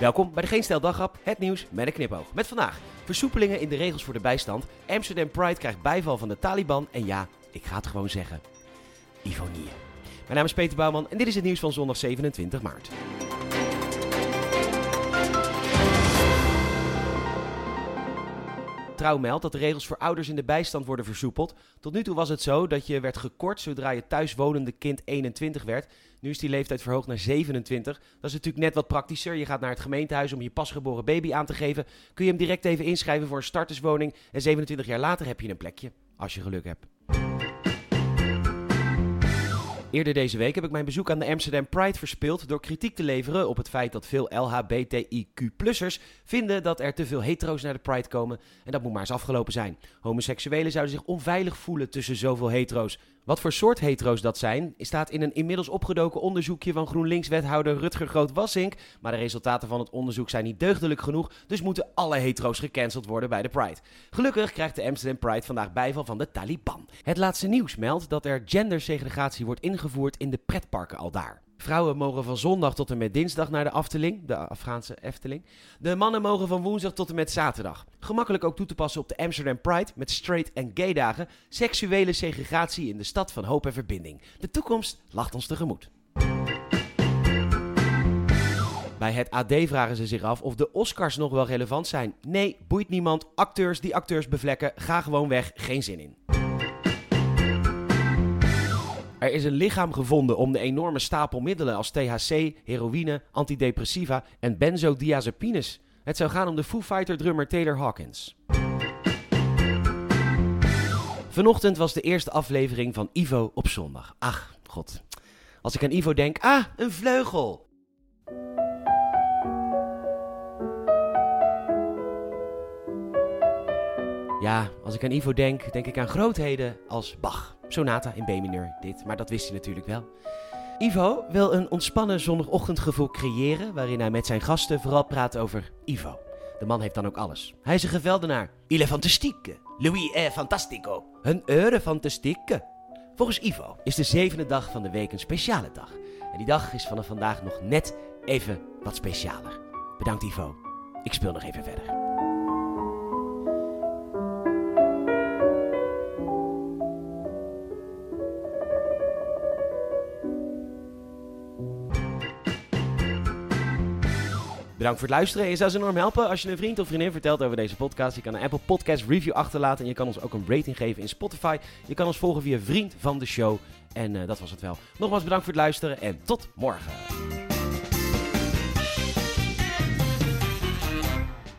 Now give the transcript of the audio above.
Welkom bij de Geen Stel het nieuws met een knipoog. Met vandaag versoepelingen in de regels voor de bijstand. Amsterdam Pride krijgt bijval van de Taliban. En ja, ik ga het gewoon zeggen. Ivonie. Mijn naam is Peter Bouwman en dit is het nieuws van zondag 27 maart. Trouw meldt dat de regels voor ouders in de bijstand worden versoepeld. Tot nu toe was het zo dat je werd gekort zodra je thuiswonende kind 21 werd. Nu is die leeftijd verhoogd naar 27. Dat is natuurlijk net wat praktischer. Je gaat naar het gemeentehuis om je pasgeboren baby aan te geven. Kun je hem direct even inschrijven voor een starterswoning. En 27 jaar later heb je een plekje, als je geluk hebt. Eerder deze week heb ik mijn bezoek aan de Amsterdam Pride verspeeld door kritiek te leveren op het feit dat veel LHBTIQ-plussers vinden dat er te veel hetero's naar de Pride komen en dat moet maar eens afgelopen zijn. Homoseksuelen zouden zich onveilig voelen tussen zoveel hetero's. Wat voor soort hetero's dat zijn, staat in een inmiddels opgedoken onderzoekje van GroenLinks-wethouder Rutger Groot-Wassink. Maar de resultaten van het onderzoek zijn niet deugdelijk genoeg, dus moeten alle hetero's gecanceld worden bij de Pride. Gelukkig krijgt de Amsterdam Pride vandaag bijval van de Taliban. Het laatste nieuws meldt dat er gendersegregatie wordt ingevoerd in de pretparken al daar. Vrouwen mogen van zondag tot en met dinsdag naar de Afteling, de Afghaanse Efteling. De mannen mogen van woensdag tot en met zaterdag. Gemakkelijk ook toe te passen op de Amsterdam Pride met straight en gay dagen. Seksuele segregatie in de stad van hoop en verbinding. De toekomst lacht ons tegemoet. Bij het AD vragen ze zich af of de Oscars nog wel relevant zijn. Nee, boeit niemand. Acteurs die acteurs bevlekken, ga gewoon weg. Geen zin in. Er is een lichaam gevonden om de enorme stapel middelen als THC, heroïne, antidepressiva en benzodiazepines. Het zou gaan om de Foo Fighter drummer Taylor Hawkins. Vanochtend was de eerste aflevering van Ivo op zondag. Ach, god. Als ik aan Ivo denk, ah, een vleugel. Ja, als ik aan Ivo denk, denk ik aan grootheden als Bach. Sonata in B-mineur, dit, maar dat wist hij natuurlijk wel. Ivo wil een ontspannen zondagochtendgevoel creëren waarin hij met zijn gasten vooral praat over Ivo. De man heeft dan ook alles. Hij is een geweldenaar. Il est fantastique. Louis fantastico. Een heure fantastique. Volgens Ivo is de zevende dag van de week een speciale dag. En die dag is vanaf vandaag nog net even wat specialer. Bedankt Ivo. Ik speel nog even verder. Bedankt voor het luisteren. Je zou ze enorm helpen als je een vriend of vriendin vertelt over deze podcast. Je kan een Apple Podcast review achterlaten en je kan ons ook een rating geven in Spotify. Je kan ons volgen via Vriend van de Show. En uh, dat was het wel. Nogmaals bedankt voor het luisteren en tot morgen.